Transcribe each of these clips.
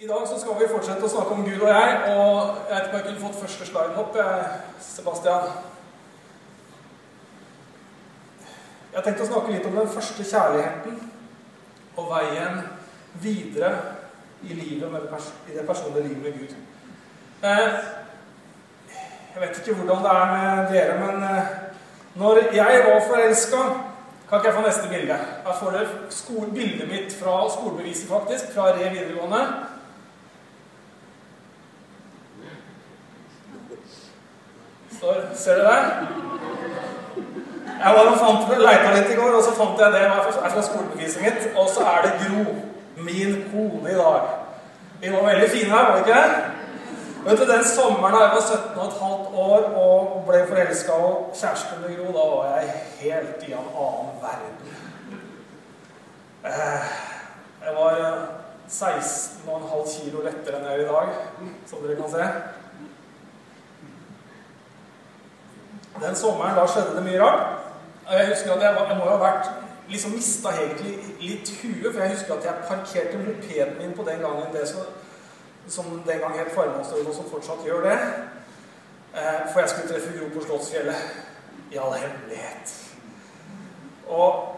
I dag så skal vi fortsette å snakke om Gud og jeg, og jeg vet ikke om jeg kunne fått første sliden opp, Sebastian. Jeg tenkte å snakke litt om den første kjærligheten og veien videre i, livet i det personlige livet med Gud. Eh, jeg vet ikke hvordan det er med dere, men eh, når jeg var forelska Kan ikke jeg få neste bilde? Jeg får dere bildet mitt fra skolebeviset, faktisk, fra Re videregående. Står, ser du det? Jeg var og fant, leita litt i går, og så fant jeg det. er fra skolebeviset mitt. Og så er det Gro, min kone, i dag. Vi var veldig fine her, var vi ikke? Vet du, Den sommeren da jeg var 17 15 år og ble forelska og kjæreste med Gro, da var jeg helt i en annen verden. Eh, jeg var 16,5 kilo lettere enn jeg er i dag, som dere kan se. Den sommeren da skjedde det mye rart. Jeg husker at jeg, var, jeg må ha vært liksom mista egentlig litt huet, for jeg husker at jeg parkerte mopeden min på den gangen det som, som den gang het Farmannsdølen, og som fortsatt gjør det. Eh, for jeg skulle treffe Gro på Slottsfjellet i all hemmelighet. Og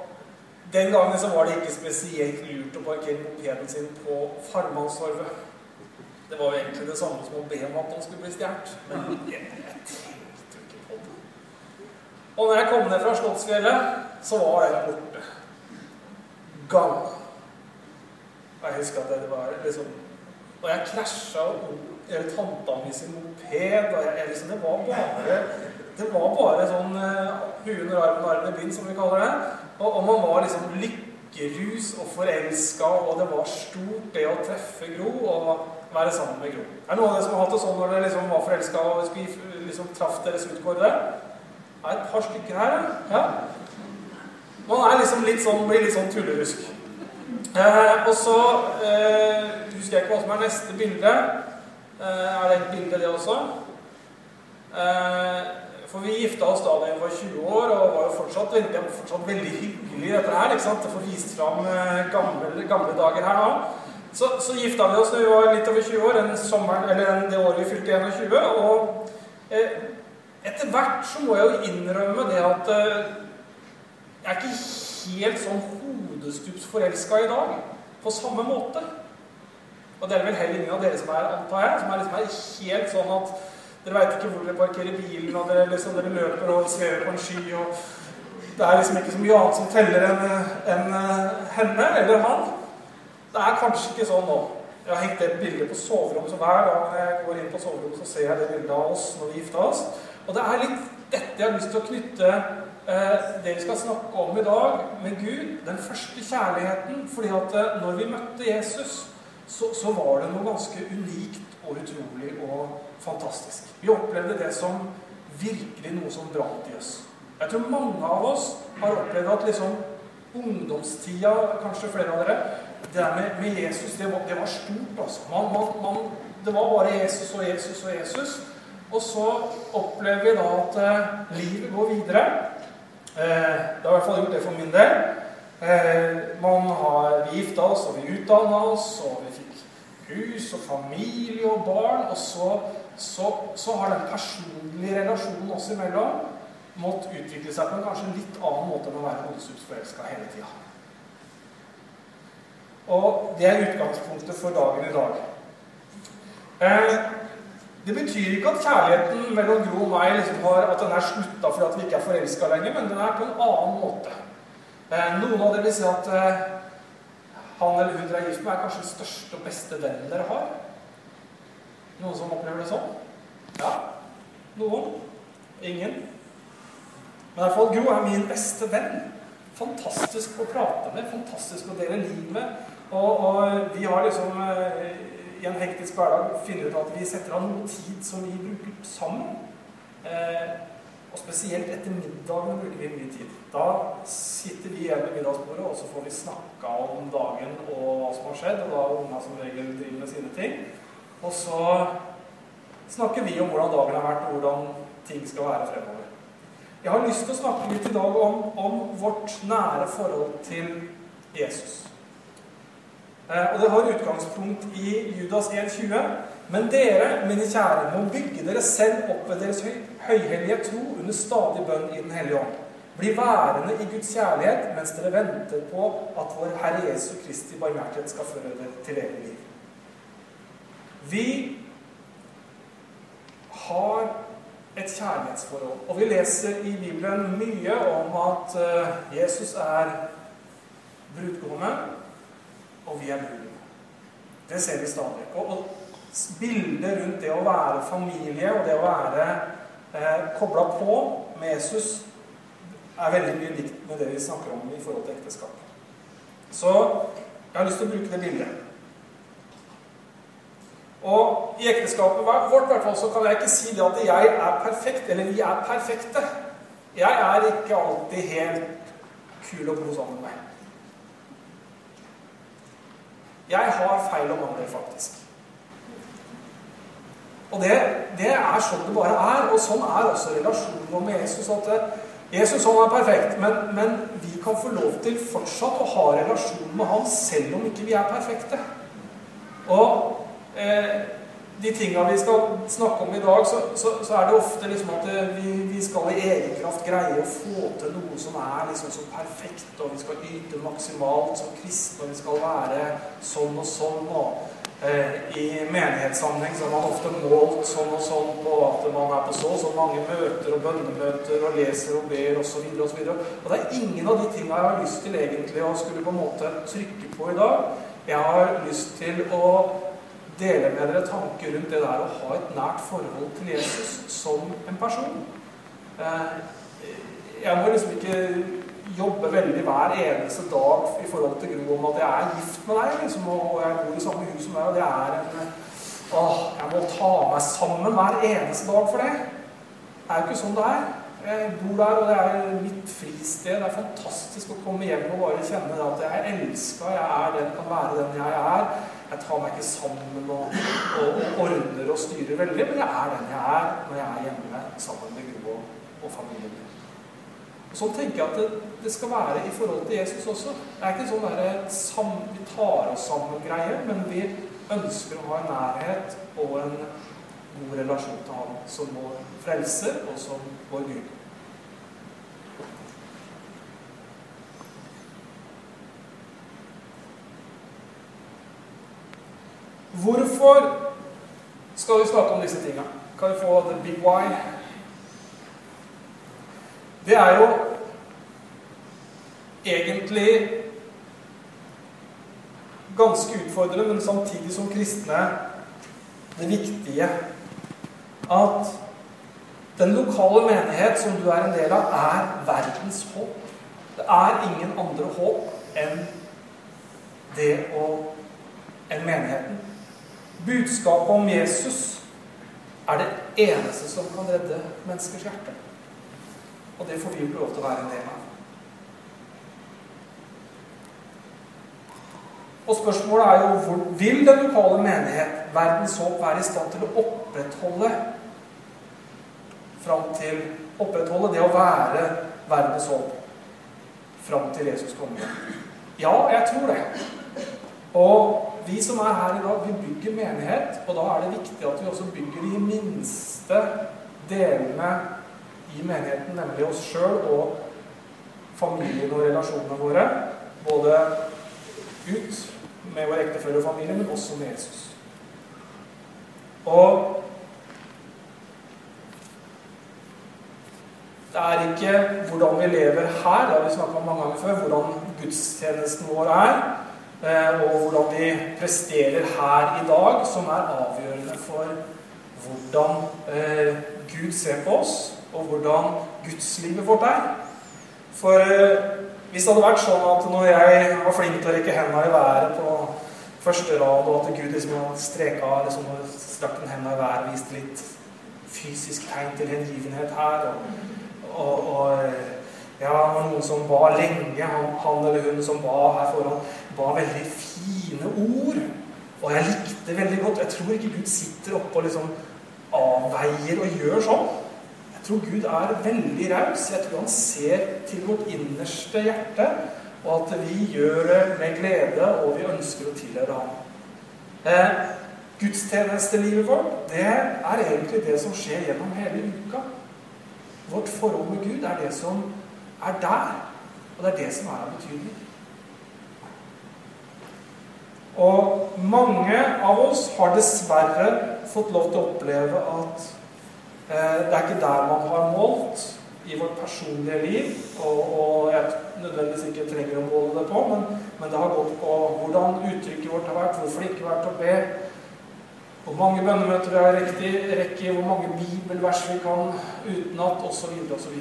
den gangen så var det ikke spesielt lurt å parkere mopeden sin på Farmannstorvet. Det var jo egentlig det samme som å be om at han skulle bli stjålet. Men jeg, jeg og når jeg kom ned fra Slottsfjellet, så var den borte. Gang. Og jeg husker at det var liksom Og jeg krasja tanta mi sin moped, og jeg, liksom, det var bare det var bare sånn uh, huen og armen, armen i bind, som vi kaller det. Og, og, man var liksom lykkerus og forelska, og det var stort, det å treffe Gro og være sammen med Gro. Er det noen av dere som har hatt det sånn når dere liksom var forelska og liksom, traff deres utkårede? Det er et par stykker her, ja. Man liksom litt sånn, blir litt sånn tullerusk. Eh, og så eh, husker jeg ikke hva som er neste bilde. Eh, er det et bilde, det også? Eh, for vi gifta oss da da jeg var 20 år, og var jo fortsatt, veldig, fortsatt veldig hyggelig dette her. ikke sant? Å få vist fram eh, gamle, gamle, dager her nå. Så, så gifta vi oss da vi var litt over 20 år, en sommer, eller det året vi fylte 21. Og etter hvert så må jeg jo innrømme det at uh, jeg er ikke helt sånn hodestups forelska i dag på samme måte. Og det er vel heller ingen av dere som er, antar jeg, som er, liksom er helt sånn at dere veit ikke hvor dere parkerer bilen, og dere, liksom, dere løper og svever på en sky, og det er liksom ikke så mye annet som teller enn en, uh, henne eller han. Det er kanskje ikke sånn nå. Jeg har hengt et bilde på soverommet, så hver gang jeg går inn på soverommet, så ser jeg det bildet av oss når vi gifta oss. Og det er litt dette jeg har lyst til å knytte eh, det vi skal snakke om i dag, med Gud. Den første kjærligheten. fordi at eh, når vi møtte Jesus, så, så, var det noe ganske unikt og utrolig og fantastisk. Vi opplevde det som virkelig noe som brant i oss. Jeg tror mange av oss har opplevd at liksom ungdomstida, kanskje flere av dere Det der med, med Jesus, det var, det var stort, altså. Man, man, man, det var bare Jesus og Jesus og Jesus. Og så opplever vi da at eh, livet går videre. Eh, det har i hvert fall gjort det for min del. Eh, man har, vi gifta oss, og vi utdanna oss, og vi fikk hus og familie og barn. Og så, så, så har den personlige relasjonen oss imellom måttet utvikle seg på en kanskje litt annen måte enn å være hodestups hele tida. Og det er utgangspunktet for dagen i dag. Eh, det betyr ikke at kjærligheten mellom Gro og meg liksom har, at den er slutta fordi at vi ikke er forelska lenger, men den er på en annen måte. Eh, noen av dere vil si at eh, han eller hun dere er gift med, er kanskje den største og beste vennen dere har. Noen som opplever det sånn? Ja? Noen? Ingen? Men i hvert fall Gro er min beste venn. Fantastisk å prate med, fantastisk å dele liv med. Og, og vi har liksom eh, i en hektisk hverdag finne ut at vi setter av noe tid som vi bruker sammen. Eh, og spesielt etter middagen bruker vi mye tid. Da sitter vi igjen ved middagsbordet, og så får vi snakka om dagen og hva som har skjedd. Og da er unga som regel driver med sine ting. Og så snakker vi om hvordan dagen har vært, og hvordan ting skal være fremover. Jeg har lyst til å snakke litt i dag om, om vårt nære forhold til Jesus. Eh, og det har utgangspunkt i Judas 1,20. Men dere, mine kjære, må bygge dere selv opp ved deres høy, høyhellige tro under stadig bønn i Den hellige ånd. Bli værende i Guds kjærlighet mens dere venter på at vår Herre Jesu Kristi barmhjertighet skal føre dere til evig liv. Vi har et kjærlighetsforhold. Og vi leser i Bibelen mye om at eh, Jesus er brudgommen, og vi er bruden. Det ser vi stadig. Og, bildet rundt det å være familie og det å være eh, kobla på med Jesus er veldig mye likt med det vi snakker om i forhold til ekteskap. Så jeg har lyst til å bruke det bildet. Og i ekteskapet vårt hvert fall, så kan jeg ikke si det at jeg er perfekt, eller vi er perfekte. Jeg er ikke alltid helt kul og bo sammen med meg. Jeg har feil og mangler, faktisk. Og det, det, er sånn det bare er. Og sånn er også relasjonen med Jesus. at eh, Jesus han er perfekt, men, men, vi kan få lov til fortsatt å ha relasjon med han selv om ikke vi er perfekte. Og eh, de tinga vi skal snakke om i dag, så, så, så er det ofte liksom at vi, vi, skal i egen kraft greie å få til noe som er liksom så perfekt, og vi skal yte maksimalt som kristne, og vi skal være sånn og sånn. og eh, I menighetssammenheng så er man ofte målt sånn og sånn på at man er på så og så mange møter og bønnemøter og leser og ber osv. Og, så videre, og, så og det er ingen av de tinga jeg har lyst til egentlig å skulle på en måte trykke på i dag. Jeg har lyst til å dele med dere tanker rundt det der å ha et nært forhold til Jesus som en person. Eh, jeg må liksom ikke jobbe veldig hver eneste dag i forhold til Gro om at jeg er gift med deg, liksom, og jeg bor i samme hus som deg, og det er en Åh, jeg må ta meg sammen hver eneste dag for det. Det er jo ikke sånn det er. Jeg bor der, og det er mitt fristed. Det er fantastisk å komme hjem og bare kjenne at jeg er elska, jeg er den, kan være den jeg er. Jeg tar meg ikke sammen og, og, ordner og styrer veldig, men jeg er den jeg er når jeg er hjemme sammen med Gro og, og familien min. Sånn tenker jeg at det, det, skal være i forhold til Jesus også. Det er ikke sånn der, vi tar oss sammen-greie, men vi ønsker å ha en nærhet og en god relasjon til Han som vår frelser og som vår Gud. Hvorfor skal vi snakke om disse tingene? Kan vi få the big why? Det er jo egentlig ganske utfordrende, men samtidig som kristne det viktige at den lokale menighet som du er en del av, er verdens håp. Det er ingen andre håp enn det å enn menigheten. Budskapet om Jesus er det eneste som kan redde menneskers hjerte. Og det får vi jo lov til å være en del av. Og spørsmålet er jo hvor vil den lokale menighet, verdens håp, være i stand til å opprettholde fram til opprettholde det å være verdens håp fram til Jesus kommer? Ja, jeg tror det. Og vi som er her i dag, vi bygger menighet, og da er det viktig at vi også bygger de minste delene i menigheten, nemlig oss sjøl og familien og relasjonene våre. Både ut med vår ektefelle og familie, men også med Jesus. Og det er ikke hvordan vi lever her, det har vi snakka om mange ganger før, hvordan gudstjenesten vår er. Eh, og hvordan vi presterer her i dag, som er avgjørende for hvordan eh, Gud ser på oss, og hvordan gudslivet vårt er. For eh, hvis det hadde vært sånn at når jeg var flink til å rekke hendene i været på første rad, og at Gud liksom streka liksom, strakt en hendene i været, og viste litt fysisk tegn til hengivenhet her og, og, og ja, var noen som ba lenge. Han, han eller hun som ba her foran ba veldig fine ord. Og jeg likte veldig godt. Jeg tror ikke Gud sitter oppe og liksom avveier og gjør sånn. Jeg tror Gud er veldig raus. Jeg tror han ser til vårt innerste hjerte. og at vi gjør det med glede, og vi ønsker å tilhøre ham. Eh, gudstjenestelivet vårt, det er egentlig det som skjer gjennom hele uka. Vårt forhold med Gud er det som er der, og det er det som er av betydning. Og mange av oss har dessverre fått lov til å oppleve at eh, det er ikke der man har målt i vårt personlige liv. Og, og jeg nødvendigvis ikke trenger å måle det på, men, men, det har gått på hvordan uttrykket vårt har vært, hvorfor det ikke har vært å be, hvor mange bønnemøter vi har riktig rekke, hvor mange bibelvers vi kan utenat, osv. osv.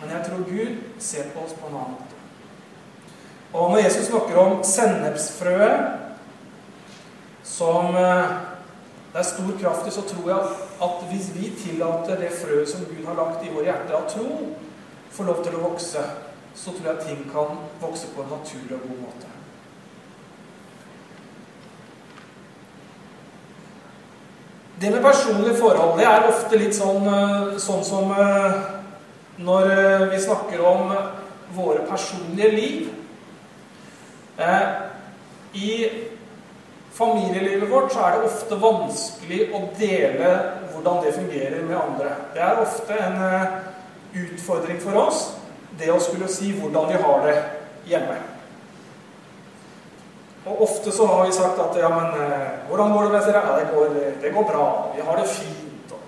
Men jeg tror Gud ser på oss på en annen måte. Og når Jesus snakker om sennepsfrøet som eh, det er stor kraft i, så tror jeg at hvis vi tillater det frøet som Gud har lagt i våre hjerter av tro, får lov til å vokse, så tror jeg ting kan vokse på en naturlig og god måte. Det med personlige forhold det er ofte litt sånn, eh, sånn som eh, når vi snakker om våre personlige liv. I familielivet vårt, så er det ofte vanskelig å dele hvordan det fungerer med andre. Det er ofte en eh, utfordring for oss, det å skulle si hvordan vi har det hjemme. Og ofte så har vi sagt at ja, men eh, hvordan går det med dere? Ja, det går, det går bra. Vi har det fint. Og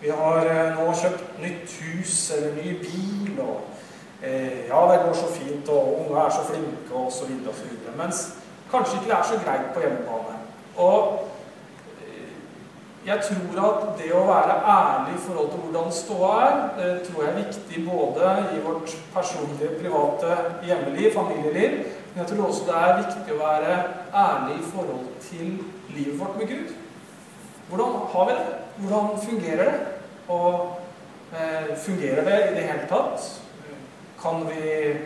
vi har eh, nå kjøpt nytt hus eller ny bil. Og eh, ja, det går så fint, og unge er så flinke, og så videre og så videre. Mens kanskje ikke det er så greit på hjemmebane. Og eh, jeg tror at det å være ærlig i forhold til hvordan ståa er, tror jeg er viktig både i vårt personlige, private hjemmeliv, familieliv, men jeg tror også det er viktig å være ærlig i forhold til livet vårt med Gud. Hvordan har vi det? Hvordan fungerer det? Og eh, fungerer det i det hele tatt? Kan vi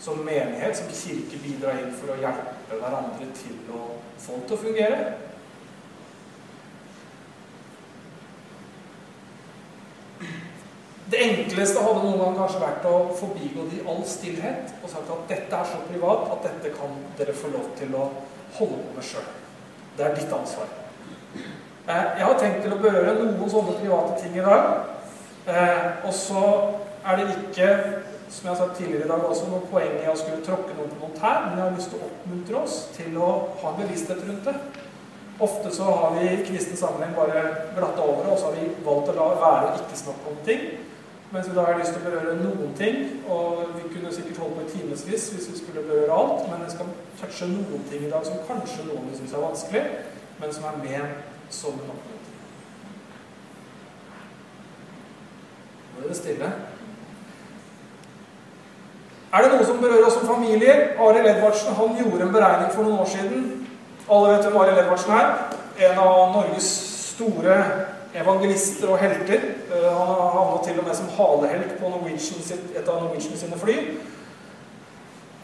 som menighet, som kirke, bidra inn for å hjelpe hverandre til å få det til å fungere. Det enkleste hadde noen gang kanskje vært å forbigå det i all stillhet og sagt at dette er så privat at dette kan dere få lov til å holde på med sjøl. Det er ditt ansvar. Eh, jeg har tenkt til å berøre noen sånne private ting i dag. Eh, og så er det ikke som jeg har sagt tidligere i dag også, noe poeng i å skulle tråkke noen på noen tær, men jeg har lyst til å oppmuntre oss til å ha en bevissthet rundt det. Ofte så har vi i kristen sammenheng bare glatta over det, og så har vi valgt å la være å ikke snakke om ting. Mens vi da har lyst til å berøre noen ting, og vi kunne sikkert holdt på i timevis hvis vi skulle berøre alt, men jeg skal touche noen ting i dag som kanskje noen syns er vanskelig, men som er ment som en oppmuntring. Nå er det stille. Er det noe som berører oss som familier? Arild Edvardsen han gjorde en beregning for noen år siden. Alle vet hvem Arild Edvardsen er. En av Norges store evangelister og helter. Eh, han havnet til og med som halehelt på sitt, et av Norwegian sine fly.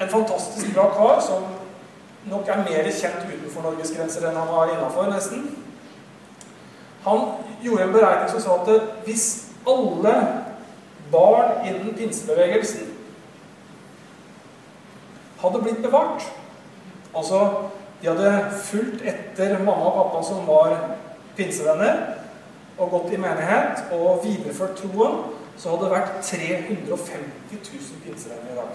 En fantastisk bra kar som nok er mer kjent utenfor Norges grenser enn han var innafor, nesten. Han gjorde en beregning som sa at hvis alle barn innen pinsebevegelsen hadde blitt bevart. Altså, de hadde fulgt etter mamma og pappa som var pinsevenner, og gått i menighet og videreført troen, så hadde det vært 350 000 pinsevenner i dag.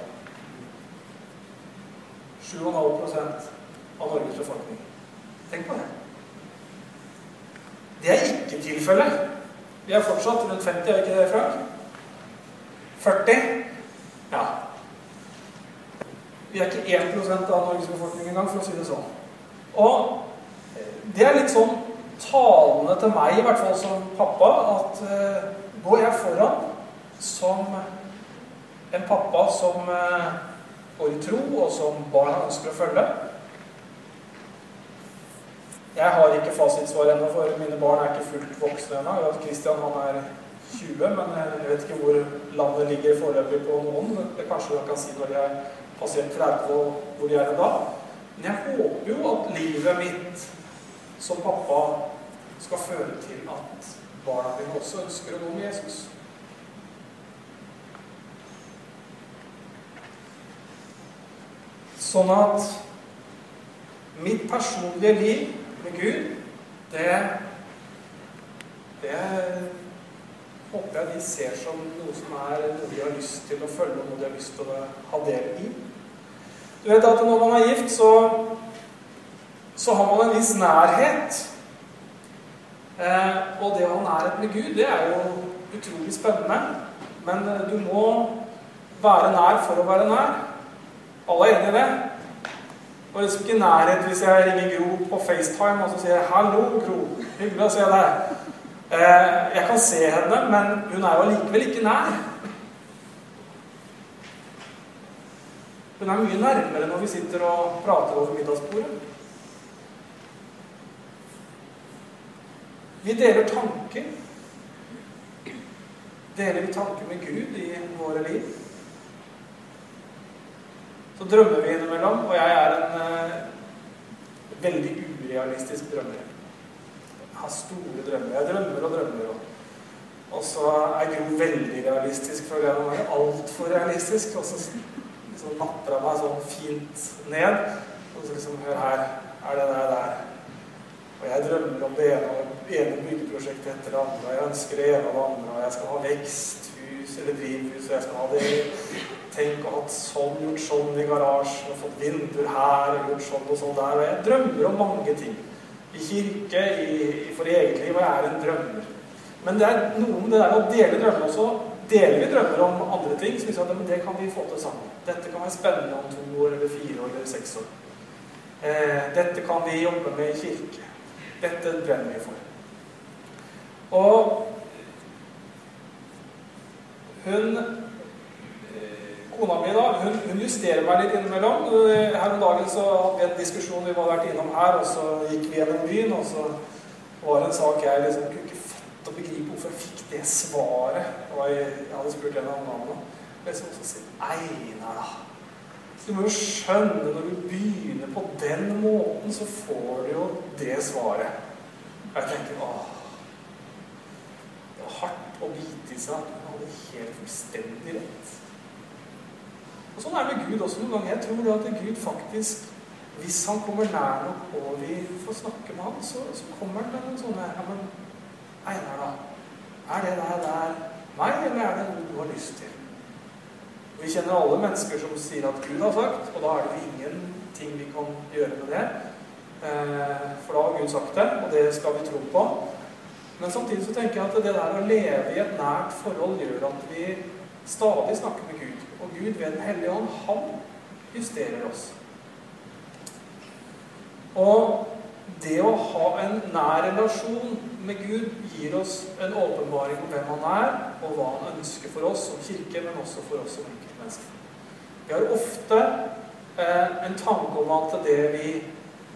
7,5 av Norges befolkning. Tenk på det. Det er ikke tilfellet. Vi er fortsatt rundt 50, er ikke det, Frank? 40? Ja. Vi er ikke 1% av Norges befolkning engang, for å si det sånn. Og det er litt sånn talende til meg, i hvert fall som pappa, at uh, går jeg foran som en pappa som uh, går i tro, og som barna ønsker å følge Jeg har ikke fasitsvar ennå, for mine barn er ikke fullt voksne ennå. Kristian han er 20, men jeg vet ikke hvor landet ligger foreløpig på noen. Det kanskje jeg kan si når jeg passert 30 og hvor de er da. Men jeg håper jo at livet mitt som pappa skal føre til at barna dine også ønsker å gå med Jesus. Sånn at mitt personlige liv med Gud, det Det håper jeg de ser som noe som er noe de har lyst til å følge, og noe de har lyst til å ha del i. Du vet at når man er gift, så, så har man en viss nærhet. Eh, og det å ha nærhet med Gud, det er jo utrolig spennende. Men eh, du må være nær for å være nær. Alle er enig i det? Og liksom ikke nærhet hvis jeg ringer Gro på FaceTime og så sier jeg, 'Hallo, Gro. Hyggelig å se deg.' Eh, jeg kan se henne, men hun er jo allikevel ikke nær. Hun er mye nærmere når vi sitter og prater over middagsbordet. Vi deler tanker. Deler vi tanker med Gud i våre liv? Så drømmer vi innimellom, og jeg er en uh, veldig urealistisk drømmer. Jeg har store drømmer. Jeg drømmer og drømmer. Og, og så er Gro veldig realistisk, for jeg er altfor realistisk. Og så liksom napper jeg meg sånn fint ned. Og så liksom Hør her. Er det der der? Og jeg drømmer om det ene, ene byggeprosjektet etter det andre. Jeg ønsker det ene og det andre. Og jeg skal ha veksthus eller drivhus, og jeg skal ha det Tenk å ha sånn, gjort sånn i garasjen, og fått vinduer her, og gjort sånn og sånn der. Og jeg drømmer om mange ting. I kirke, i, for eget liv, og jeg er en drømmer. Men det er noe med det der å dele drømmer også. Deler vi drømmer om andre ting, så vi at det kan vi få til sammen. Dette kan være spennende om to år, eller fire år, eller seks år. Eh, dette kan vi jobbe med i kirke. Dette brenner vi for. Og hun Kona mi da, hun, hun, justerer meg litt innimellom. Her om dagen så hadde vi en diskusjon vi var vært innom her, og så gikk vi gjennom byen, og så var det en sak jeg liksom kunne ikke fatte og begripe hvorfor jeg fikk det svaret. Og jeg, jeg hadde spurt henne om navnet. Og jeg så også si Einar, da. Du må jo skjønne, når du begynner på den måten, så får du jo det svaret. Jeg tenker åh Det var hardt å bite i seg. Du hadde helt fullstendig rett. Og Sånn er det med Gud også noen ganger. Jeg tror at Gud faktisk, hvis han kommer nær nok og vi får snakke med ham, så, så kommer han med noen sånne ja, men Einar, da. Er det der, der meg, eller er det noe du har lyst til? Vi kjenner alle mennesker som sier at Gud har sagt, og da er det ingenting vi kan gjøre med det. Eh, for da har Gud sagt det, og det skal vi tro på. Men samtidig så tenker jeg at det der å leve i et nært forhold gjør at vi stadig snakker med Gud. Og Gud ved Den hellige ånd, han justerer oss. Og det å ha en nær relasjon med Gud gir oss en åpenbaring om hvem han er, og hva han ønsker for oss som kirke, men også for oss som enkeltmennesker. Vi har ofte eh, en tanke om at det vi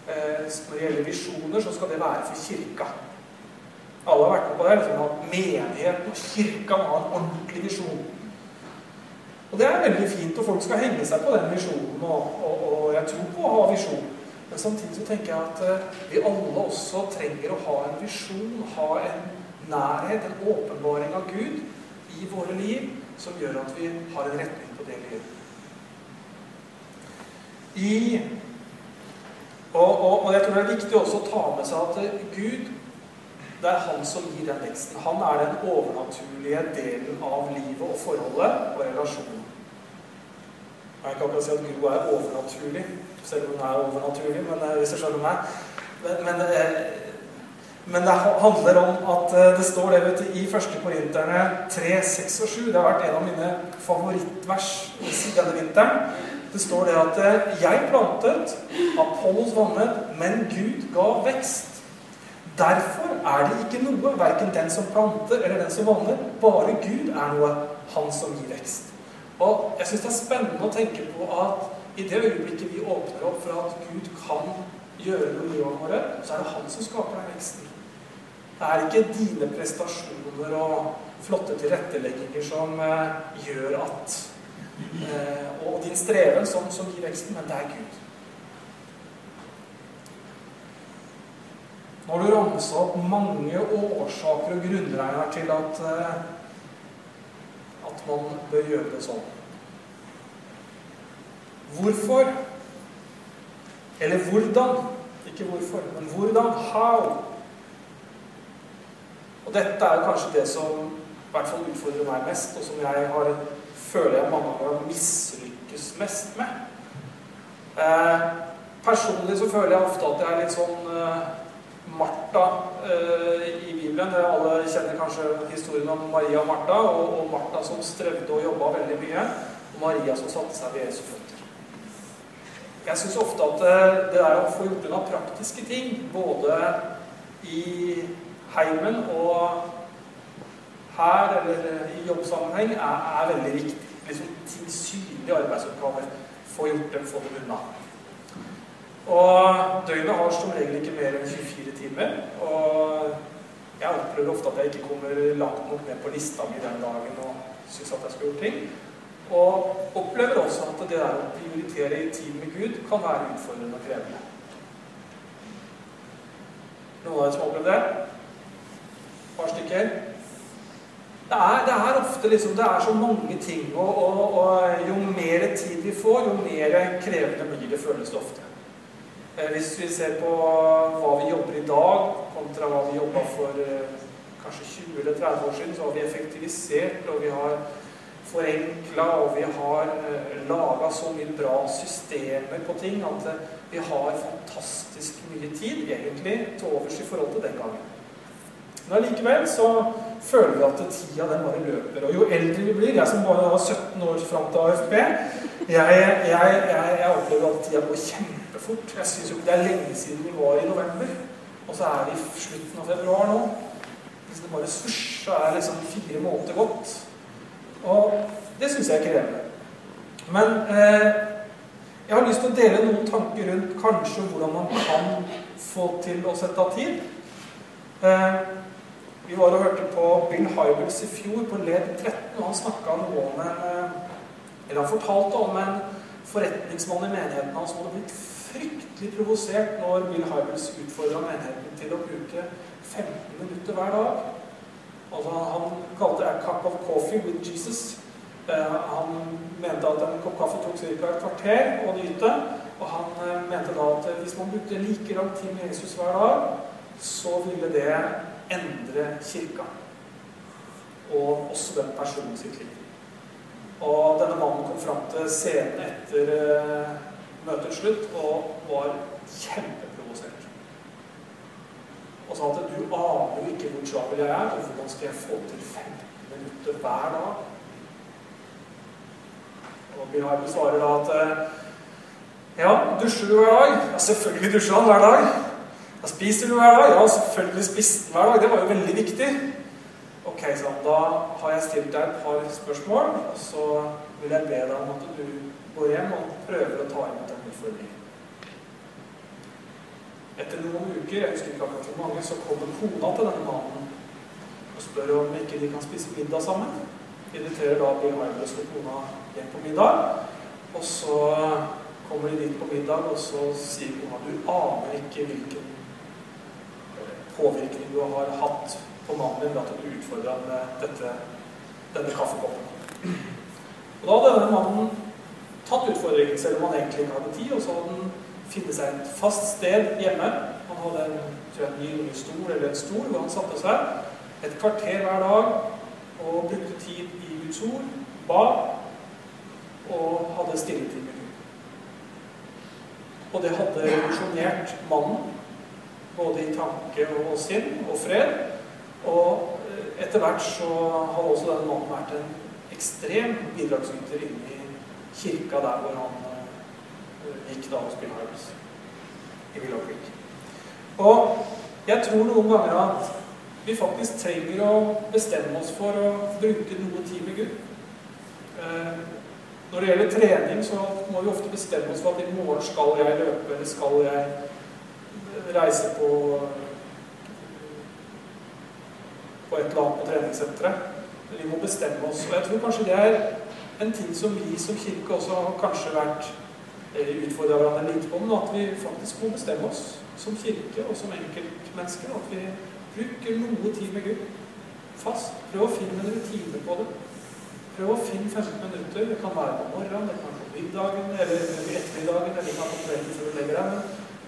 eh, Når det gjelder visjoner, så skal det være for kirka. Alle har vært med på det. Liksom, at menigheten og kirka må en ordentlig visjon. Og det er veldig fint, og folk skal henge seg på den visjonen, og, og, og jeg tror på å ha visjon. Men samtidig så tenker jeg at uh, vi alle også trenger å ha en visjon, ha en nærhet, en åpenbaring av Gud i våre liv, som gjør at vi har en retning på det livet. I, og, og, og, jeg tror det er viktig også å ta med seg at uh, Gud det er han som gir den veksten. Han er den overnaturlige delen av livet og forholdet og relasjonen. Jeg kan ikke si at Gro er overnaturlig, selv om hun er overnaturlig, men eh, hvis du skjønner meg. Men, men, eh, men, det handler om at eh, det står det vet du, i 1. Korinterne 3, 6 og 7. Det har vært en av mine favorittvers denne vinteren. Det står det at 'Jeg plantet, Apollos vannet, men Gud ga vekst'. Derfor er det ikke noe, verken den som planter eller den som vanner. Bare Gud er noe, han som gir vekst. Og jeg syns det er spennende å tenke på at i det øyeblikket vi åpner opp for at Gud kan gjøre noe i livene våre, så er det han som skaper den veksten. Det er ikke dine prestasjoner og flotte tilrettelegginger som eh, gjør at eh, Og din streven som, som, gir veksten, men det er Gud. Når du rammer opp mange årsaker og grunnregner til at eh, at man bør gjøre det sånn. Hvorfor Eller hvordan. Ikke hvorfor, men hvordan. How. Og dette er kanskje det som i hvert fall utfordrer meg mest, og som jeg har, føler jeg mange ganger mislykkes mest med. Eh, personlig så føler jeg ofte at jeg er litt sånn eh, Martha eh, i Bibelen. Alle kjenner kanskje historien om Maria og Martha, og, Martha som strevde og jobba veldig mye, og Maria som satte seg ved Jesu føtter. Jeg syns ofte at eh, det der å få gjort unna praktiske ting, både i heimen og her eller i jobbsammenheng, er, er veldig viktig. Liksom ting synlige arbeidsoppgaver. Få gjort dem, få dem unna. Og døgnet har som regel ikke mer enn 24 timer. Og jeg opplever ofte at jeg ikke kommer langt nok ned på lista mi den dagen og syns at jeg skal gjøre ting. Og opplever også at det der å prioritere i tid med Gud kan være utfordrende og krevende. Noen av dere som har opplevd det? Et par stykker? Det er, det er, ofte liksom, det er så mange ting, og, og, og, jo mer tid vi får, jo mer krevende blir det, føles det ofte. Eh, hvis vi ser på hva vi jobber i dag, kontra hva vi jobba for eh, kanskje 20 eller 30 år siden, så har vi effektivisert, og vi har forenkla, og vi har eh, laga så mye bra systemer på ting at vi har fantastisk mye tid egentlig til overs i forhold til den gangen. Men allikevel så føler vi at tida den bare løper. Og jo eldre vi blir Jeg som bare var 17 år fram til AFP, jeg, jeg, jeg, jeg opplever at tida går kjempefort. Jeg syns jo ikke det er lenge siden vi var i november. Og så er vi i slutten av februar nå. Hvis det bare svosj, så er liksom fire måneder gått. Og det syns jeg er krevende. Men eh, jeg har lyst til å dele noen tanker rundt kanskje hvordan man kan få til å sette av tid. Eh, vi var og hørte på Bill Hybels i fjor på LED 13, og han snakka om en eh, Eller han fortalte om en forretningsmann i menigheten hans som hadde blitt fryktelig provosert når Bill Hybels utfordra menigheten til å bruke 15 minutter hver dag. Altså, han kalte det 'a cup of coffee with Jesus'. Eh, han mente at en kopp kaffe tok ca. et kvarter å nyte. Og han eh, mente da at hvis man brukte like lang tid med Jesus hver dag, så ville det endre kirka. Og også den personen sitt liv. Og denne mannen kom fram til scenen etter uh, møtets slutt og var kjempeprovosert. Og sa at du aner jo ikke hvor travel jeg er, og hvordan skal jeg få til 15 minutter hver dag? Og Hybel svarer da at uh, ja, dusjer du hver dag? Ja, selvfølgelig dusjer han hver dag. Da spiser du hver dag? Ja, selvfølgelig spiste hver dag. Det var jo veldig viktig. Ok, sånn, Da har jeg stilt deg et par spørsmål, og så vil jeg be deg om at du går hjem og prøver å ta imot den utfordringen. Etter noen uker, jeg husker ikke akkurat hvor mange, så kommer kona til denne mannen og spør om ikke de kan spise middag sammen. Inviterer da Bill Hybels og kona hjem på middag. Og så kommer de dit på middag, og så sier kona du aner ikke hvilken påvirkning du har hatt på mannen din ved at du utfordra dette, denne kaffekoppen. Og da hadde denne mannen tatt utfordringen, selv om han egentlig ikke hadde tid. Og så hadde han funnet seg et fast sted hjemme. Han hadde en, en ny stol eller en stol hvor han satte seg et kvarter hver dag og brukte tid i Guds ord, ba og hadde stilletid med Gud. Og det hadde revolusjonert mannen både i tanke og sinn og fred. Og eh, etter hvert så har også denne mannen vært en ekstrem bidragsyter inne i kirka der hvor han uh, gikk da og spilte Hybels i Willow Creek. Og jeg tror noen ganger at vi faktisk trenger å bestemme oss for å bruke noe tid med Gud. Uh, når det gjelder trening, så må vi ofte bestemme oss for at i morgen skal jeg løpe, eller skal jeg reise på på et eller annet på treningssenteret. Vi må bestemme oss. Og jeg tror kanskje det er en ting som vi som kirke også har kanskje vært utfordra hverandre litt på, men at vi faktisk må bestemme oss som kirke og som enkeltmennesker. At vi bruker noe tid med Gud fast. Prøv å finne en rutine på det. Prøv å finne 15 minutter. Det kan være på morgenen, det kan være på middagen eller ettermiddagen eller være på kvelden før du legger deg. Men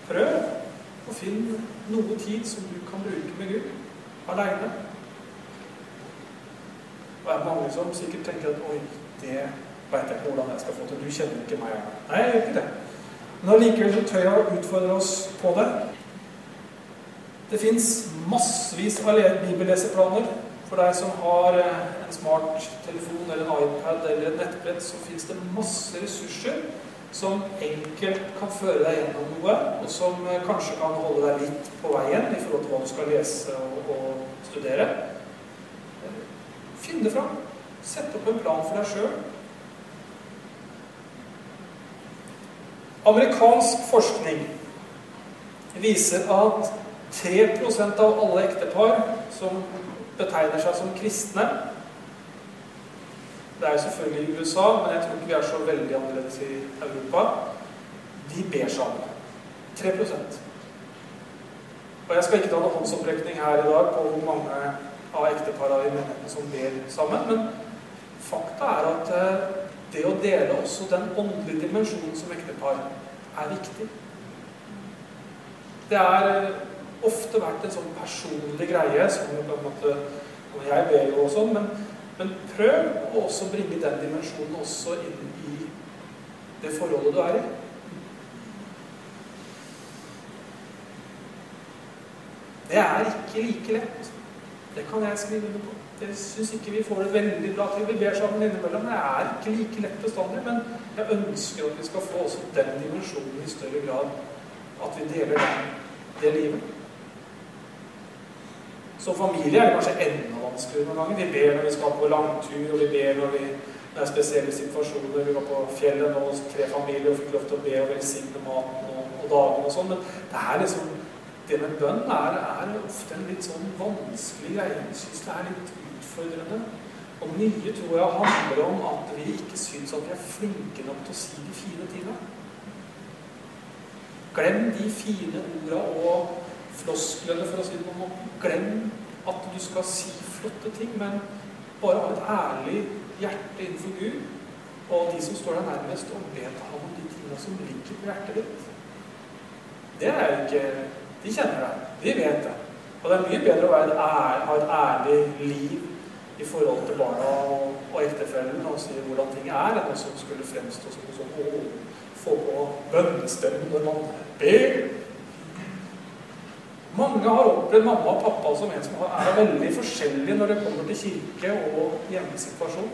prøv å finn noe tid som du kan bruke med Gud aleine. Og det er mange som sikkert tenker at oi, det veit jeg ikke hvordan jeg skal få til. Du kjenner ikke meg. Nei, jeg gjør ikke det. Men allikevel så tør jeg å utfordre oss på det. Det fins massevis av bibelleseplaner. For deg som har eh, en smarttelefon eller en iPad eller et nettbrett, så fins det masse ressurser som enkelt kan føre deg gjennom noe, og som eh, kanskje kan holde deg litt på veien i forhold til hva du skal lese og, og studere. Finn det fram. Sett opp en plan for deg sjøl. Amerikansk forskning viser at 3% av alle ektepar som betegner seg som kristne Det er jo selvfølgelig i USA, men jeg tror ikke vi er så veldig annerledes i Europa. De ber sammen. 3% Og jeg skal ikke ta noen håndsopprekning her i dag på hvor mange av ekteparene i menigheten som ber sammen, men fakta er at eh, det å dele også den åndelige dimensjonen som ektepar er viktig. Det er eh, ofte vært en sånn personlig greie som på en måte jeg ber jo også, men, men prøv å også bringe den dimensjonen også inn i det forholdet du er i. Det er ikke like lett. Det kan jeg skrive under på. Jeg syns ikke vi får det veldig bra til. Vi ber sammen innimellom. Det er ikke like lett bestandig, men jeg ønsker at vi skal få også den dimensjonen i større grad. At vi deler det livet. Som familie er det kanskje enda vanskeligere noen ganger. Vi ber når vi skal på langtur, og vi ber når, vi, det er spesielle situasjoner. Vi var på fjellet nå, tre familier, og fikk lov til å be og velsigne maten og, og dagen og sånn. Men det er liksom det med bønn er, er, ofte en litt sånn vanskelig greie. Jeg syns det er litt utfordrende. Og mye tror jeg handler om at vi ikke syns at vi er flinke nok til å si de fine tingene. Glem de fine orda og flosklene, for å si det på en måte. Glem at du skal si flotte ting, men bare ha et ærlig hjerte innenfor Gud og de som står deg nærmest, og be ham om de tingene som ligger på hjertet ditt. Det er jo ikke De kjenner deg. De vet det. Og det er mye bedre å ær, ha et ærlig liv i forhold til barna og, og ektefellen og si hvordan ting er, enn å skulle fremstå som sånn, å, få på bønnestemmen når man ber. Mange har opplevd mamma og pappa som en som er veldig forskjellig når det kommer til kirke og hjemmesituasjon.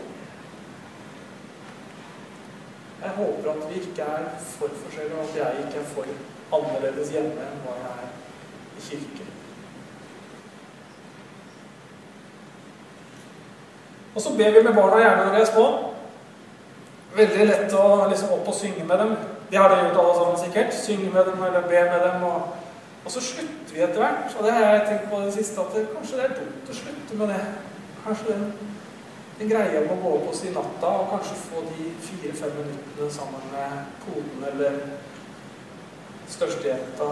Jeg håper at vi ikke er for forskjellige, og at jeg ikke er for annerledes hjemme enn hva jeg er i kirke. Og så ber vi med barna gjerne når de er små. Veldig lett å liksom opp og synge med dem. Det har dere gjort alle sammen sikkert. Synge med dem eller be med dem. og og så slutter vi etter hvert. Og det har jeg tenkt på det siste, at det, kanskje det er dumt å slutte med det. Kanskje den, den greia med å gå opp og si natta og kanskje få de fire-fem minuttene sammen med koden eller størstejenta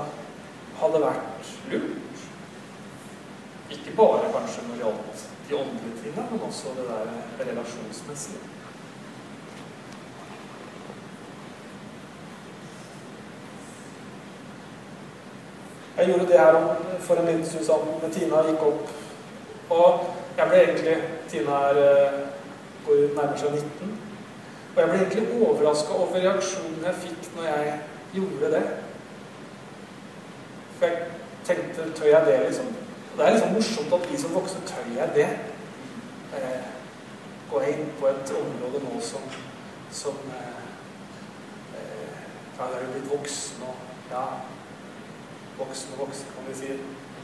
hadde vært lurt. Ikke bare kanskje når det gjaldt de åndelige tingene, men også det der relasjonsmessige. Jeg gjorde det her for en liten stund sammen med Tina gikk opp. Og jeg ble egentlig Tina er, eh, går nærmer seg 19. Og jeg ble egentlig overraska over reaksjonen jeg fikk når jeg gjorde det. For jeg tenkte Tør jeg det, liksom? Og det er liksom morsomt at vi som voksne tør jeg det. Eh, går jeg inn på et område nå som, som eh, eh, Ja, jeg er jo blitt voksen og ja, voksen og voksen, kan vi si.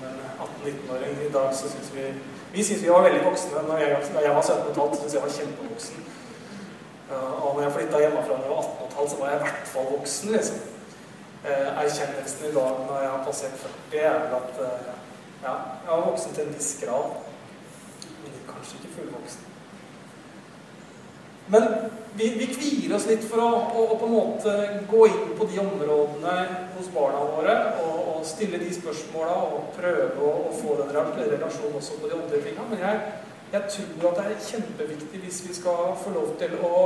Men 18-19-åring i dag så syns vi Vi syns vi var veldig voksne. Når jeg, da jeg var 17,5, syntes jeg var kjempevoksen. Og når jeg flytta hjemmefra da jeg var 18,5, så var jeg i hvert fall voksen, liksom. Eh, erkjennelsen i dag når jeg har passert 40, er vel at eh, ja, jeg var voksen til en viss grad. Men kanskje ikke fullvoksen. Men vi, vi, kvier oss litt for å, å, å, på en måte gå inn på de områdene hos barna våre og, og stille de spørsmåla og prøve å, å, få den relasjonen også på de andre tinga. Men jeg, jeg, tror at det er kjempeviktig hvis vi skal få lov til å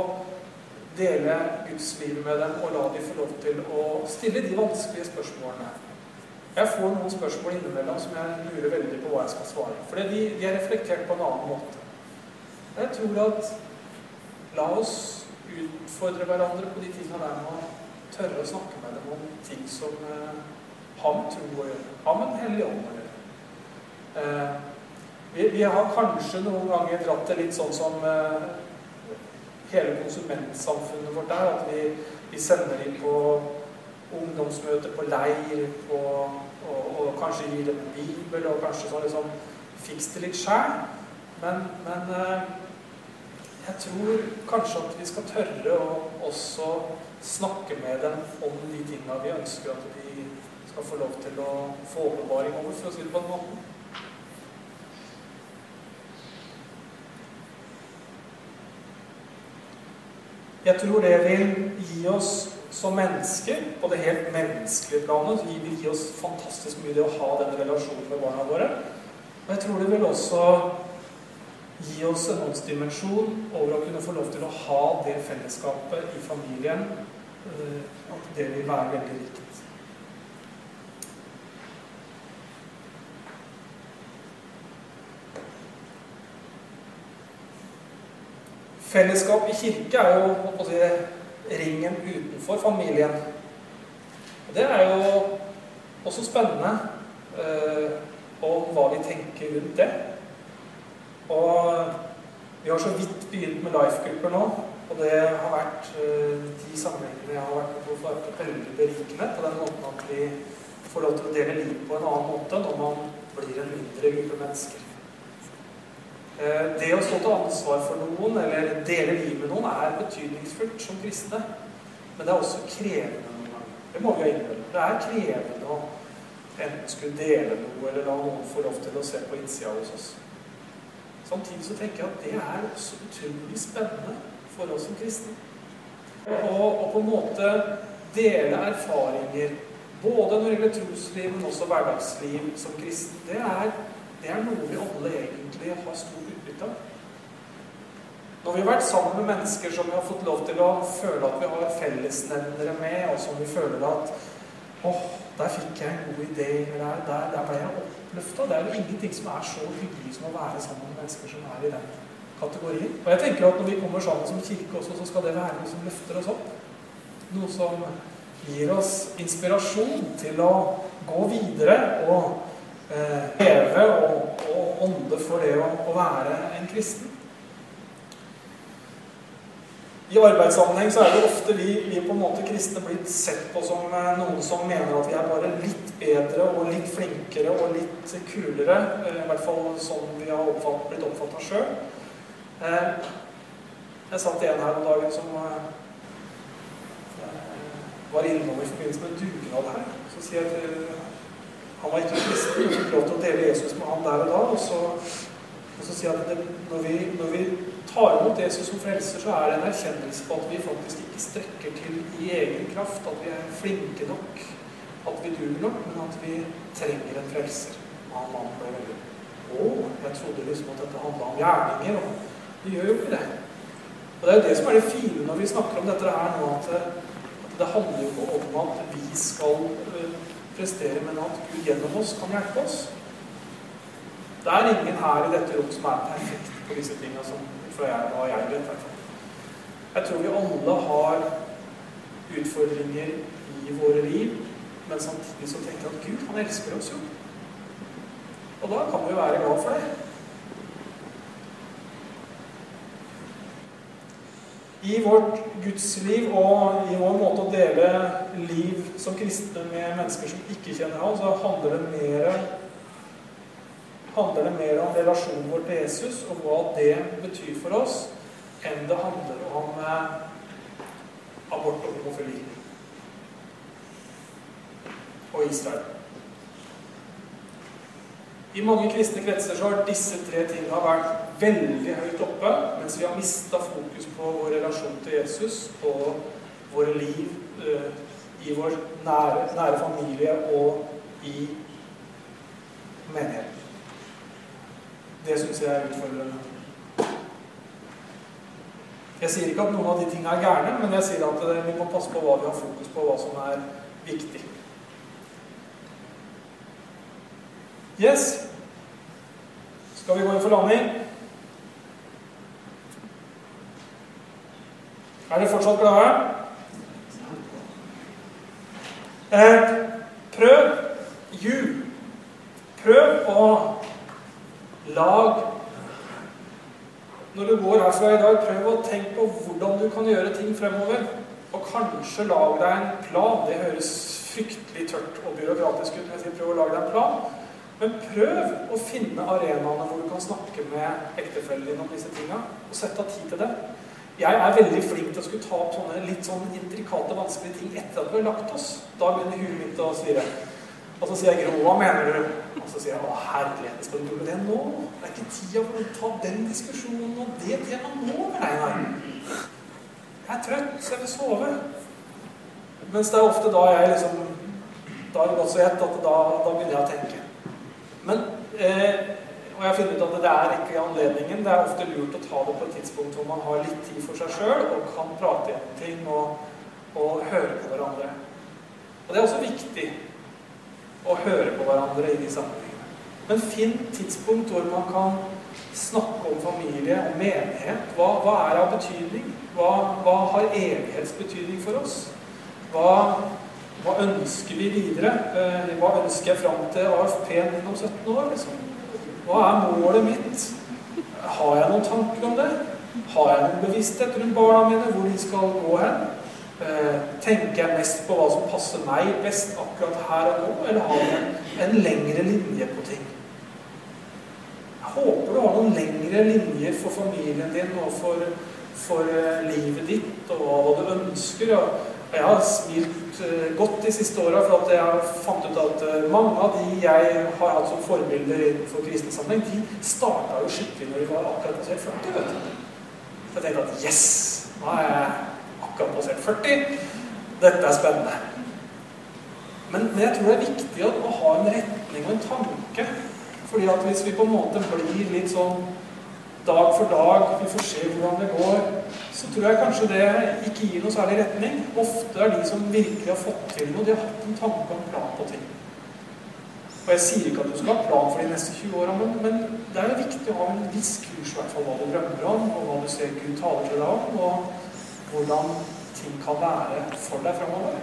dele Guds liv med dem og la dem få lov til å stille de vanskelige spørsmålene. Jeg får noen spørsmål innimellom som jeg lurer veldig på hva jeg skal svare. For de, de er reflektert på en annen måte. Jeg tror at la oss utfordre hverandre på de tingene der å tørre å snakke med dem om ting som eh, har med tro å gjøre. Har med Den hellige ånd å gjøre. Eh, vi, vi, har kanskje noen ganger dratt det litt sånn som eh, hele konsumentsamfunnet vårt er. At vi, vi sender dem på ungdomsmøter, på leir, på, og, og, kanskje gir dem en bibel, og kanskje så liksom Fiks det litt sjæl. Men, men eh, jeg tror kanskje at vi skal tørre å også snakke med dem om de tinga vi ønsker at de skal få lov til å få åpenbaring over, for å si det på en måte. Jeg tror det vil gi oss som mennesker, på det helt menneskelige planet, så vil gi oss fantastisk mye det å ha den relasjonen med barna våre. Og jeg tror det vil også gi oss en åndsdimensjon over å kunne få lov til å ha det fellesskapet i familien. Eh, at det vil være veldig rikt. Fellesskap i kirke er jo si, ringen utenfor familien. Og Det er jo også spennende eh, om hva vi tenker rundt det. Og vi har så vidt begynt med life-grupper nå. Og det har vært eh, de sammenhengene jeg har vært med på, vært veldig berikende på den måten at vi får lov til å dele livet på en annen måte når man blir en mindre gruppe mennesker. Eh, det å stå til ansvar for noen eller dele livet med noen er betydningsfullt som kristne. Men det er også krevende noen ganger. Det må vi ha innrømme. Det er krevende å enten skulle dele noe eller la noen få lov til å se på innsida hos oss. Samtidig så tenker jeg at det er også utrolig spennende for oss som kristne. Og på en måte dele erfaringer, både når det gjelder trosliv, men også hverdagsliv som kristen, det er, det er noe vi alle egentlig har stor utbytte. av. Når vi har vært sammen med mennesker som vi har fått lov til å føle at vi har fellesnevnere med, og som vi føler at åh, der fikk jeg en god idé, eller der, der ble jeg oppløfta. Det er jo ingenting som er så hyggelig som å være sammen med mennesker som er i den kategorien. Og jeg tenker at når vi kommer sammen som kirke også, så skal det være noe som løfter oss opp. Noe som gir oss inspirasjon til å gå videre og eh, leve og og ånde for det å, å være en kristen. I arbeidssammenheng så er det ofte vi, vi på en måte kristne blitt sett på som eh, noen som mener at vi er bare litt bedre og litt flinkere og litt kulere. Eh, I hvert fall sånn vi har oppfatt, blitt oppfatta sjøl. Eh, jeg satt en her om dagen som var innom i forbindelse med dugnad her. Så sier jeg til han var ikke kristen fikk lov til å dele Jesus med han der og da. Og så, og så sier jeg at det, når, vi, når, vi, tar imot Jesus som frelser, så er det en erkjennelse på at vi faktisk ikke strekker til i egen kraft, at vi er flinke nok, at vi duger nok, men at vi trenger en frelser. Og han mannen ble veldig Å, jeg trodde liksom at dette handla om gjerninger. Og vi gjør jo ikke det. Og det er jo det som er det fine når vi snakker om dette her nå, at, at det handler jo ikke om at vi skal uh, prestere, men at Gud gjennom oss kan hjelpe oss. Det er ingen her i dette rom som er perfekt på disse tingene, som fra jeg, hva jeg vet. Jeg tror vi alle har utfordringer i våre liv, men samtidig så tenker jeg at Gud, han elsker oss jo. Og da kan vi jo være glad for det. I vårt gudsliv og i vår måte å dele liv som kristne med mennesker som ikke kjenner ham, så handler det mer, handler det mer om relasjonen vår til Jesus og hva det betyr for oss, enn det handler om eh, abort og homofili og Israel. I mange kristne kretser så har disse tre tingene vært veldig høyt oppe, mens vi har mista fokus på vår relasjon til Jesus og våre liv eh, i vår nære, nære, familie og i menigheten. Det syns jeg er utfordrende. Jeg sier ikke at noen av de tingene er gærne, men jeg sier at vi må passe på hva vi har fokus på, hva som er viktig. Yes. Skal vi gå inn for landing? Er dere fortsatt glade? Eh, prøv you. Prøv å lage Når du går herfra i dag, prøv å tenke på hvordan du kan gjøre ting fremover. Og kanskje lag deg en plan. Det høres fryktelig tørt og byråkratisk ut. sier prøv å lage deg en plan. Men prøv å finne arenaene hvor du kan snakke med ektefellen din om disse tinga, og sette av tid til det. Jeg er veldig flink til å skulle ta opp sånne litt sånn intrikate, vanskelige ting etter at vi har lagt oss. Da begynner huet mitt å svire. Og så sier jeg 'Gro, hva mener du?' Og så sier jeg 'Å, herlighet, skal du gjøre det nå?' Det er ikke tida for å ta den diskusjonen og det temaet nå. nei. Jeg er trøtt, så jeg vil sove. Mens det er ofte da jeg liksom Da er det godt så gjett at da, da begynner jeg å tenke. Men eh, og jeg har funnet ut at det er ikke anledningen. Det er ofte lurt å ta det på et tidspunkt hvor man har litt tid for seg sjøl og kan prate gjennom ting og, og, høre på hverandre. Og det er også viktig å høre på hverandre i de sammenhengene. Men finn tidspunkt hvor man kan snakke om familie og menighet. Hva, hva er av betydning? Hva, hva, har evighetsbetydning for oss? Hva, hva ønsker vi videre? Eh, hva ønsker jeg fram til min om 17 år? liksom? Hva er målet mitt? Har jeg noen tanker om det? Har jeg noen bevissthet rundt barna mine, hvor de skal gå hen? Eh, tenker jeg mest på hva som passer meg best akkurat her og nå, eller har jeg en, en lengre linje på ting? Jeg håper du har noen lengre linjer for familien din og for, for uh, livet ditt og hva du ønsker. Og jeg har smilt uh, godt de siste åra for at jeg fant ut at mange av de jeg har hatt som forbilder innenfor kristen sammenheng, de starta jo skikkelig når de var akkurat passert 40. vet du. Så jeg tenkte at yes, nå er jeg akkurat passert 40. Dette er spennende. Men, men jeg tror det er viktig å, å ha en retning og en tanke. Fordi at hvis vi på en måte blir litt sånn dag for dag, vi får se hvordan det går, så tror jeg kanskje det ikke gir noe særlig retning. Ofte er de som virkelig har fått til noe, de har hatt en tanke og en plan på ting. Og jeg sier ikke at du skal ha plan for de neste 20 åra, men, men, det er jo viktig å ha en viss kurs i hvert fall hva du drømmer om, og hva du ser Gud taler til deg om, og hvordan ting kan være for deg fremover.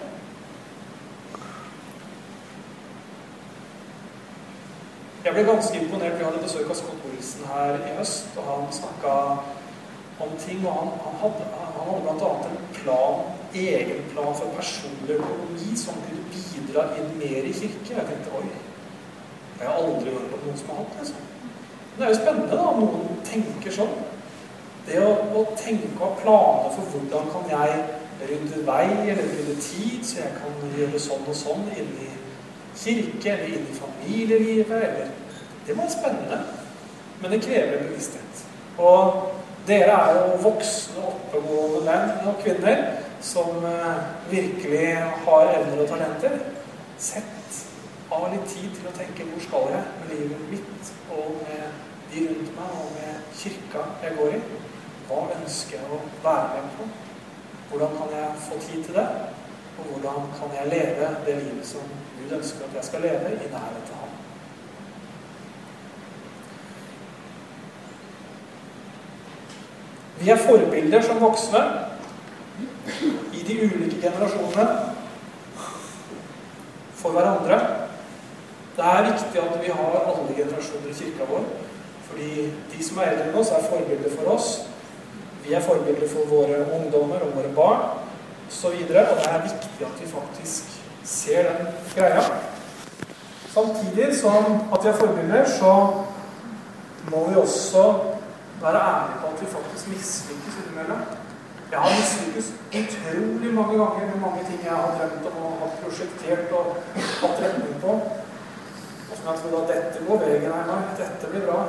Jeg ble ganske imponert. Vi hadde besøk av Scott Wilson her i høst, og han snakka om ting. Og han, han hadde, han hadde bl.a. en plan, egen plan for personlig økonomi som kunne bidra inn mer i kirke. Jeg tenkte oi, det har jeg aldri hørt om noen som har hatt. liksom. Men det er jo spennende da, om noen tenker sånn. Det å, å tenke og ha planer for hvordan kan jeg rydde vei eller rydde tid, så jeg kan gjøre sånn og sånn inni kirke eller inn i familielivet. Eller, det var spennende. Men det krever bevissthet. Og dere er jo voksne, oppegående menn og kvinner som eh, virkelig har evner og talenter. Sett av litt tid til å tenke hvor skal jeg med livet mitt og med de rundt meg og med kirka jeg går i. Hva ønsker jeg å være med på? Hvordan kan jeg få tid til det? Og hvordan kan jeg leve det livet som Gud ønsker at jeg skal leve, i nærhet til ham? Vi er forbilder som voksne i de ulike generasjonene for hverandre. Det er viktig at vi har alle generasjoner i kirka vår. Fordi de som er eldre enn oss, er forbilder for oss. Vi er forbilder for våre ungdommer og våre barn osv. Og, og det er viktig at vi faktisk ser den greia. Samtidig som at vi er forbilder, så må vi også være ærlige på at vi faktisk mislykkes innimellom. Jeg har mislykkes utrolig mange ganger med mange ting jeg har drømt om og har prosjektert og hatt retning på. Og som jeg trodde at dette går veien her nå. Dette blir bra.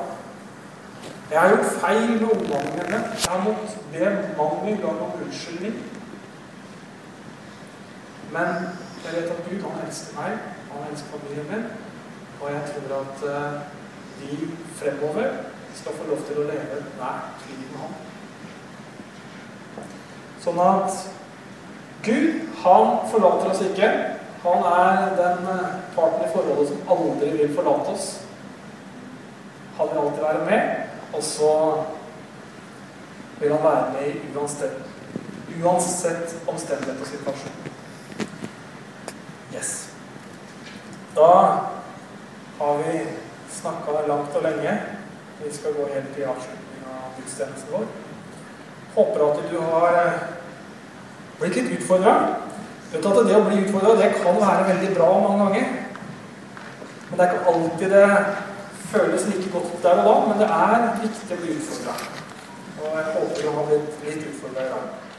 Jeg har gjort feil med ungene mine. Jeg har måttet be mange ganger om unnskyldning. Men jeg vet at Gud, han elsker meg, han elsker familien min, og jeg tror at vi fremover skal få lov til å leve hvert liv med ham. Sånn at Gud, han forlater oss ikke. Han er den eh, parten i forholdet som aldri vil forlate oss. Han vil alltid være med, og så vil han være med i uansett, uansett omstendighet og situasjon. Yes. Da har vi snakka langt og lenge. Vi skal gå helt til avslutning av gudstjenesten vår. Håper at du har eh, blitt litt utfordra. Vet at det å bli utfordra, det kan være veldig bra mange ganger. Men det er ikke alltid det føles like godt der og da, men det er viktig å bli utfordra. Og jeg håper du har blitt litt utfordra i dag.